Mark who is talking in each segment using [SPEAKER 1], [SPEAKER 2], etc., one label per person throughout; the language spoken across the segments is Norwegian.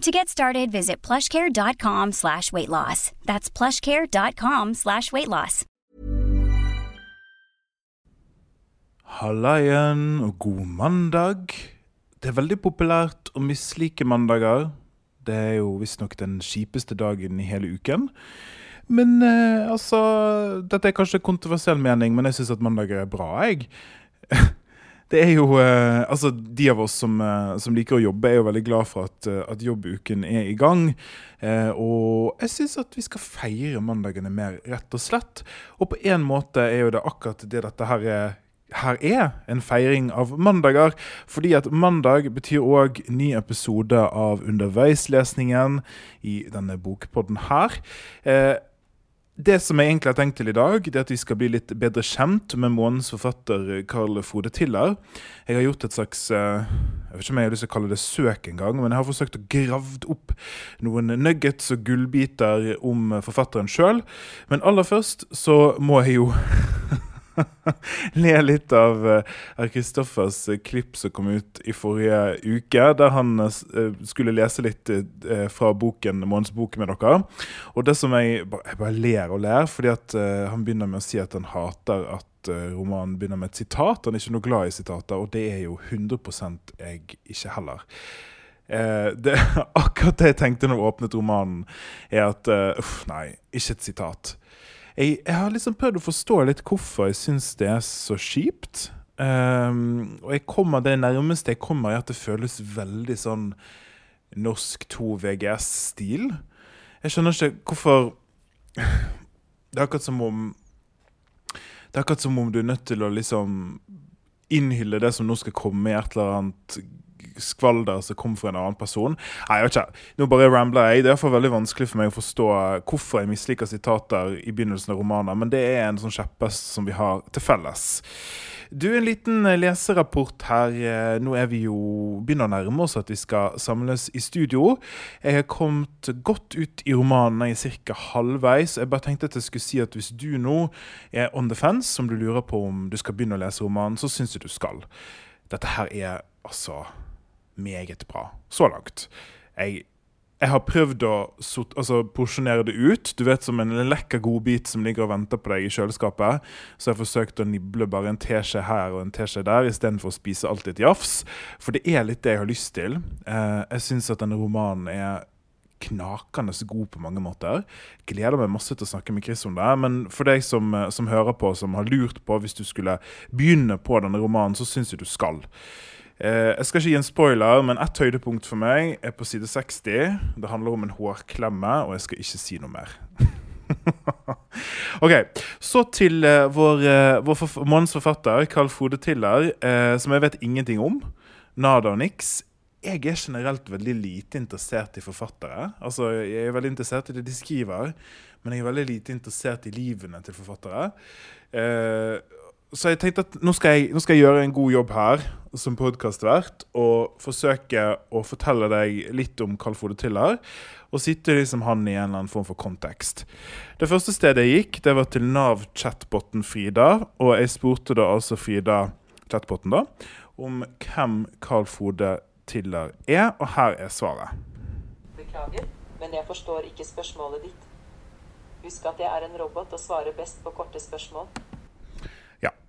[SPEAKER 1] To get started, visit plushcare.com slash weight loss. That's plushcare.com slash weight loss.
[SPEAKER 2] Halla igjen, og god mandag. Det er veldig populært å mislike mandager. Det er jo visstnok den kjipeste dagen i hele uken. Men eh, altså Dette er kanskje kontroversiell mening, men jeg syns at mandager er bra, jeg. Det er jo eh, Altså, de av oss som, eh, som, liker å jobbe, er jo veldig glad for at, eh, at jobbuken er i gang. Eh, og jeg syns at vi skal feire mandagene mer, rett og slett. Og på en måte er jo det akkurat det dette her er her er en feiring av mandager. Fordi at mandag betyr òg ny episode av Underveislesningen i denne bokpodden her. Eh, det som jeg egentlig har tenkt til i dag, det er at vi skal bli litt bedre kjent med månens forfatter Carl Frode Tiller. Jeg har gjort et slags eh, jeg vet ikke om jeg har lyst til å kalle det søk engang, men jeg har forsøkt å gravd opp noen nuggets og gullbiter om forfatteren sjøl. Men aller først så må jeg jo le litt av Kristoffers uh, klipp som kom ut i forrige uke, der han uh, skulle lese litt uh, fra boken, månedsbok med dere. Og det som jeg, jeg bare ler og ler, fordi at han begynner med å si at han hater at romanen begynner med et sitat. Han er ikke noe glad i sitater, og det er jo 100 jeg ikke heller. Eh, det, akkurat det jeg tenkte når jeg åpnet romanen, er at uff, nei, ikke et sitat jeg, jeg, har liksom prøvd å forstå litt hvorfor jeg syns det er så kjipt. Um, og jeg kommer, det nærmeste jeg kommer, er at det føles veldig sånn norsk 2 VGS-stil. Jeg skjønner ikke hvorfor Det er akkurat som om Det er akkurat som om du er nødt til å liksom innhylle det som nå skal komme i et eller annet skvalder som kom fra en annen person. Nei, jeg vet ikke. Nå bare rambler jeg. Det er iallfall veldig vanskelig for meg å forstå hvorfor jeg misliker sitater i begynnelsen av romaner, men det er en sånn kjepphest som vi har til felles. Du, en liten leserapport her. Nå er vi jo begynner å nærme oss at vi skal samles i studio. Jeg har kommet godt ut i romanen. Jeg er ca. halvveis. Jeg bare tenkte at jeg skulle si at hvis du nå er on the fence, som du lurer på om du skal begynne å lese romanen, så syns jeg du skal. Dette her er altså meget bra så langt. Jeg, jeg har prøvd å altså, porsjonere det ut. Du vet Som en lekker godbit som ligger og venter på deg i kjøleskapet. Så jeg har forsøkt å nible bare en teskje her og en teskje der, istedenfor å spise alt i et jafs. For det er litt det jeg har lyst til. Eh, jeg syns at denne romanen er knakende god på mange måter. Gleder meg masse til å snakke med Chris om det. Men for deg som, som hører på, som har lurt på hvis du skulle begynne på denne romanen, så syns jeg du skal. Eh, jeg skal ikke gi en spoiler, men ett høydepunkt for meg er på side 60. Det handler om en hårklemme, og jeg skal ikke si noe mer. ok, Så til eh, vår, uh, vår forf månedens forfatter, Carl Frode Tiller, eh, som jeg vet ingenting om. Nada og niks. Jeg er generelt veldig lite interessert i forfattere. Altså, Jeg er veldig interessert i det de skriver, men jeg er veldig lite interessert i livene til forfattere. Uh, så jeg tenkte at nå skal jeg, nå skal jeg, gjøre en god jobb her som podkastvert og forsøke å fortelle deg litt om Carl Frode Tiller. Og sitte liksom han i en eller annen form for kontekst. Det første stedet jeg gikk, det var til Nav-chatboten Frida. Og jeg spurte da altså Frida, chatboten, da, om hvem Carl Frode Tiller er. Og her er svaret.
[SPEAKER 3] Beklager, men jeg forstår ikke spørsmålet ditt. Husk at jeg er en robot og svarer best på korte spørsmål.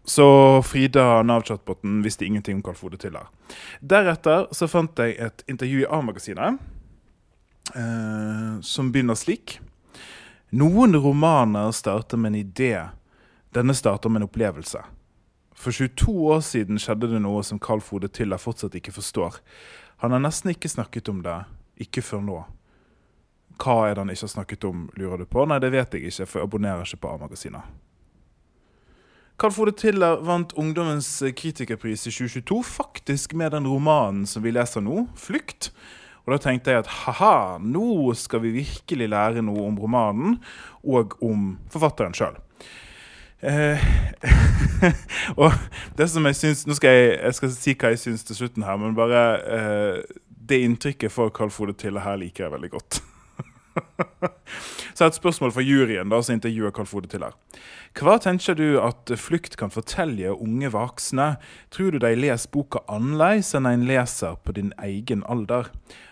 [SPEAKER 2] Så Frida, Nav-chatboten, visste ingenting om Carl Frode Tiller. Deretter så fant jeg et intervju i A-magasinet eh, som begynner slik. Noen romaner starter med en idé. Denne starter med en opplevelse. For 22 år siden skjedde det noe som Carl Frode Tiller fortsatt ikke forstår. Han har nesten ikke snakket om det, ikke før nå. Hva er det han ikke har snakket om, lurer du på? Nei, det vet jeg ikke, for jeg abonnerer ikke på A-magasinet. Carl Frode Tiller vant Ungdommens kritikerpris i 2022, faktisk med den romanen som vi leser nå, 'Flukt'. Og da tenkte jeg at ha-ha, nå skal vi virkelig lære noe om romanen, og om forfatteren sjøl. Eh, og det som jeg syns Nå skal jeg, jeg skal si hva jeg syns til slutten her, men bare eh, det inntrykket for Carl Frode Tille her liker jeg veldig godt. Så et spørsmål fra juryen da, som intervjuer Carl Frode Tiller. Hva tenker du at flukt kan fortelle unge voksne? Tror du de leser boka annerledes enn en leser på din egen alder?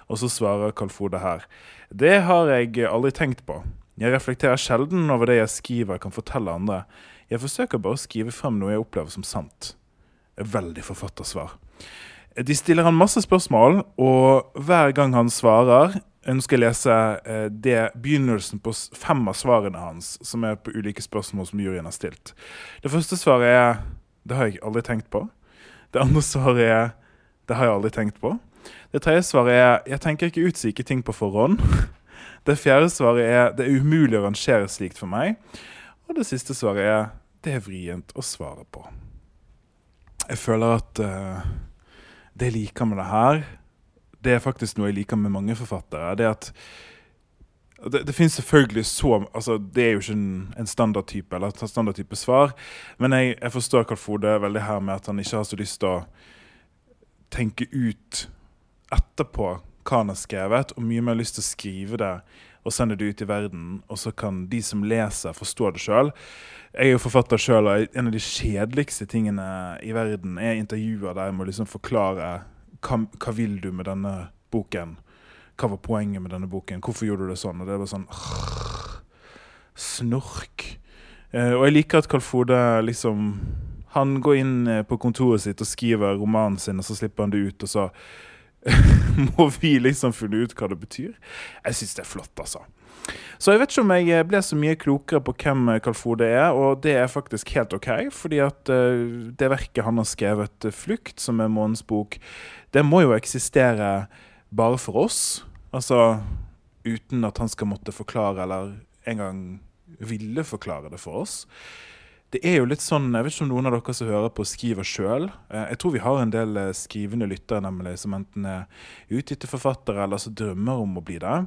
[SPEAKER 2] Og så svarer Carl Frode her. Det har jeg aldri tenkt på. Jeg reflekterer sjelden over det jeg skriver kan fortelle andre. Jeg forsøker bare å skrive frem noe jeg opplever som sant. Veldig forfattersvar. De stiller han masse spørsmål, og hver gang han svarer, ønsker jeg lese eh, det begynnelsen på fem av svarene hans, som er på ulike spørsmål som juryen har stilt. Det første svaret er 'Det har jeg aldri tenkt på'. Det andre svaret er 'Det har jeg aldri tenkt på'. Det tredje svaret er 'Jeg tenker ikke ut slike ting på forhånd'. Det fjerde svaret er 'Det er umulig å rangere slikt for meg'. Og det siste svaret er 'Det er vrient å svare på'. Jeg føler at uh, det jeg liker med det her, det er faktisk noe jeg liker med mange forfattere. Det at det, det finnes selvfølgelig så altså Det er jo ikke en, en standardtype eller et standardtype svar, men jeg, jeg forstår Karl Frode veldig her med at han ikke har så lyst til å tenke ut etterpå hva han har skrevet, og mye mer lyst til å skrive det og sende det ut i verden, og så kan de som leser, forstå det sjøl. Jeg er jo forfatter sjøl, og en av de kjedeligste tingene i verden er intervjuer der jeg må liksom forklare hva, hva vil du med denne boken? Hva var poenget med denne boken? Hvorfor gjorde du det sånn? Og det var sånn Snork. Eh, og jeg liker at Carl Frode liksom Han går inn eh, på kontoret sitt og skriver romanen sin, og så slipper han det ut, og så må vi liksom finne ut hva det betyr. Jeg syns det er flott, altså. Så jeg vet ikke om jeg eh, ble så mye klokere på hvem Carl Frode er, og det er faktisk helt OK, fordi at uh, det verket han har skrevet, 'Flukt', som er månens bok, det må jo eksistere bare for oss. Altså uten at han skal måtte forklare, eller engang ville forklare det for oss. Det er jo litt sånn, Jeg vet ikke om noen av dere som hører på, skriver sjøl. Eh, jeg tror vi har en del eh, skrivende lyttere nemlig, som enten er utgitte forfattere eller som drømmer om å bli det.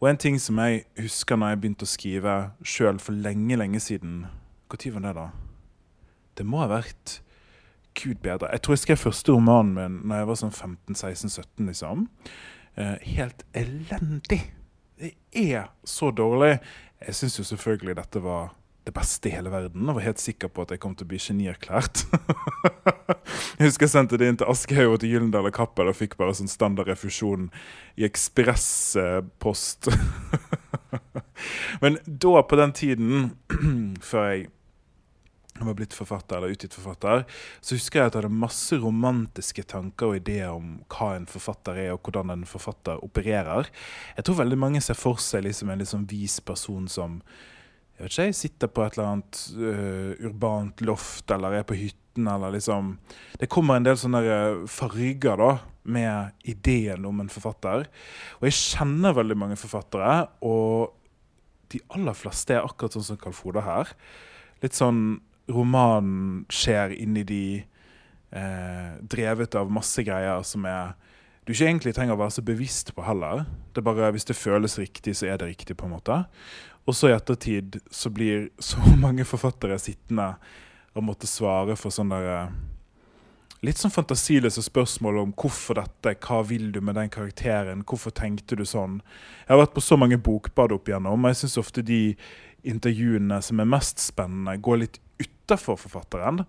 [SPEAKER 2] Og en ting som jeg husker når jeg begynte å skrive sjøl for lenge, lenge siden Når var det, da? Det må ha vært Gud bedre. Jeg tror jeg skrev første romanen min når jeg var sånn 15-16-17, liksom. Eh, helt elendig. Det er så dårlig. Jeg syns jo selvfølgelig dette var det beste i hele verden. Og var helt sikker på at jeg kom til å bli genierklært. jeg husker jeg sendte det inn til Aschehoug og til Gyllendal og Kappel og fikk bare sånn standard refusjon i ekspresspost. Men da, på den tiden, før jeg var blitt forfatter eller utgitt forfatter, så husker jeg at jeg hadde masse romantiske tanker og ideer om hva en forfatter er, og hvordan en forfatter opererer. Jeg tror veldig mange ser for seg liksom en liksom vis person som jeg vet ikke, jeg sitter på et eller annet uh, urbant loft eller er på hytten eller liksom Det kommer en del sånne øh, farger da, med ideen om en forfatter. Og jeg kjenner veldig mange forfattere, og de aller fleste er akkurat sånn som Carl Frode her. Litt sånn romanen skjer inni de eh, Drevet av masse greier som er du ikke egentlig trenger å være så bevisst på heller. Det er bare Hvis det føles riktig, så er det riktig. på en måte. Og så i ettertid så blir så mange forfattere sittende og måtte svare for sånne der, eh, litt sånn fantasiløse spørsmål om hvorfor dette, hva vil du med den karakteren, hvorfor tenkte du sånn. Jeg har vært på så mange bokbad opp igjennom, og jeg syns ofte de intervjuene som er mest spennende, går litt utafor forfatteren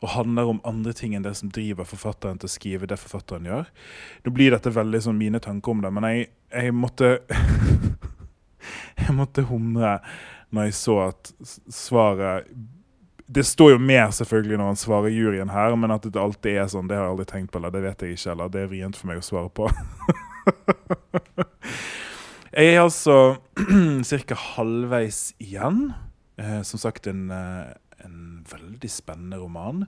[SPEAKER 2] og handler om andre ting enn det som driver forfatteren til å skrive det forfatteren gjør. Nå blir dette veldig sånn mine tanker om det, men jeg, jeg måtte Jeg måtte humre når jeg så at svaret Det står jo mer selvfølgelig når han svarer juryen her, men at det alltid er sånn, det har jeg aldri tenkt på, eller det vet jeg ikke, eller det er vrient for meg å svare på. jeg er altså ca. halvveis igjen. Eh, som sagt en, eh, veldig spennende roman.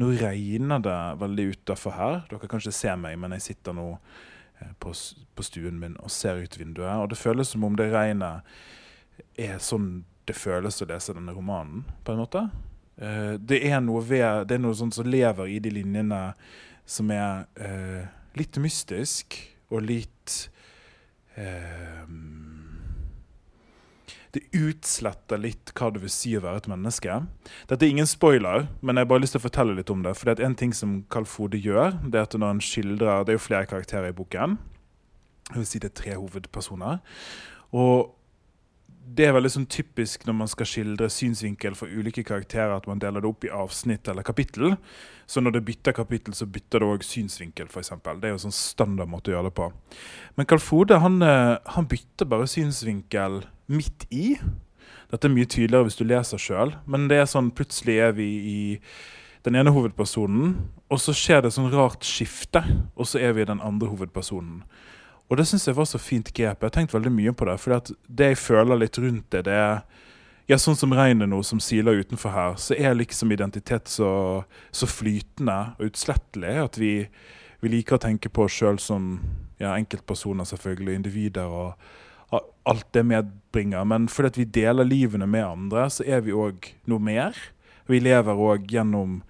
[SPEAKER 2] Nå regner det veldig utafor her. Dere kan ikke se meg, men jeg sitter nå eh, på, på, stuen min og ser ut vinduet. Og det føles som om det regnet er sånn det føles å lese denne romanen, på en måte. Eh, det er noe ved Det er noe sånt som lever i de linjene som er eh, litt mystisk og litt eh, det utsletter litt hva det vil si å være et menneske. Dette er ingen spoiler, men jeg har bare lyst til å fortelle litt om det. For det er en ting som Carl Fode gjør, det er at når han skildrer Det er jo flere karakterer i boken. Jeg vil si det er tre hovedpersoner. Og det er veldig sånn typisk når man skal skildre synsvinkel for ulike karakterer, at man deler det opp i avsnitt eller kapittel. Så når det bytter kapittel, så bytter det òg synsvinkel, f.eks. Det er jo sånn standard måte å gjøre det på. Men Carl Frode han, eh, han bytter bare synsvinkel midt i. Dette er mye tydeligere hvis du leser sjøl, men det er sånn plutselig er vi i den ene hovedpersonen, og så skjer det sånn rart skifte, og så er vi i den andre hovedpersonen. Og det syns jeg var så fint grep. Jeg har tenkt veldig mye på det. For det jeg føler litt rundt det, det er ja, sånn som regnet nå som siler utenfor her, så er liksom identitet så, så flytende og utslettelig at vi, vi, liker å tenke på oss sjøl som ja, enkeltpersoner, selvfølgelig, individer og, alt det medbringer. Men fordi vi deler livene med andre, så er vi òg noe mer. Vi lever òg gjennom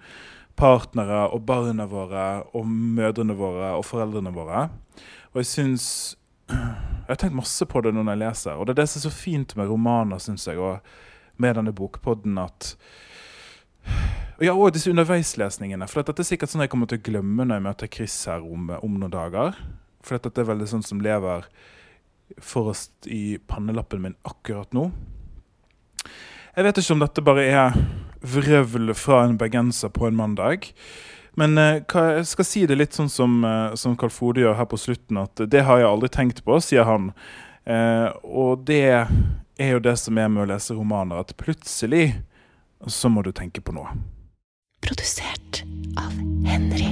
[SPEAKER 2] partnere og barna våre og mødrene våre og foreldrene våre. Og jeg syns Jeg har tenkt masse på det når jeg leser, og det er det som er så fint med romaner, syns jeg, og med denne bokpodden, at ja, og disse underveislesningene. For dette er sikkert sånn jeg kommer til å glemme når jeg møter Chris her om, om noen dager. For dette er veldig sånn som lever forrest i pannelappen min akkurat nå. Jeg vet ikke om dette bare er vrøvl fra en bergenser på en mandag. Men uh, jeg skal si det litt sånn som, uh, som Carl Fode gjør her på slutten, at det har jeg aldri tenkt på, sier han. Uh, og det er jo det som er med å lese romaner, at plutselig så må du tenke på noe.
[SPEAKER 4] Produsert av Henry.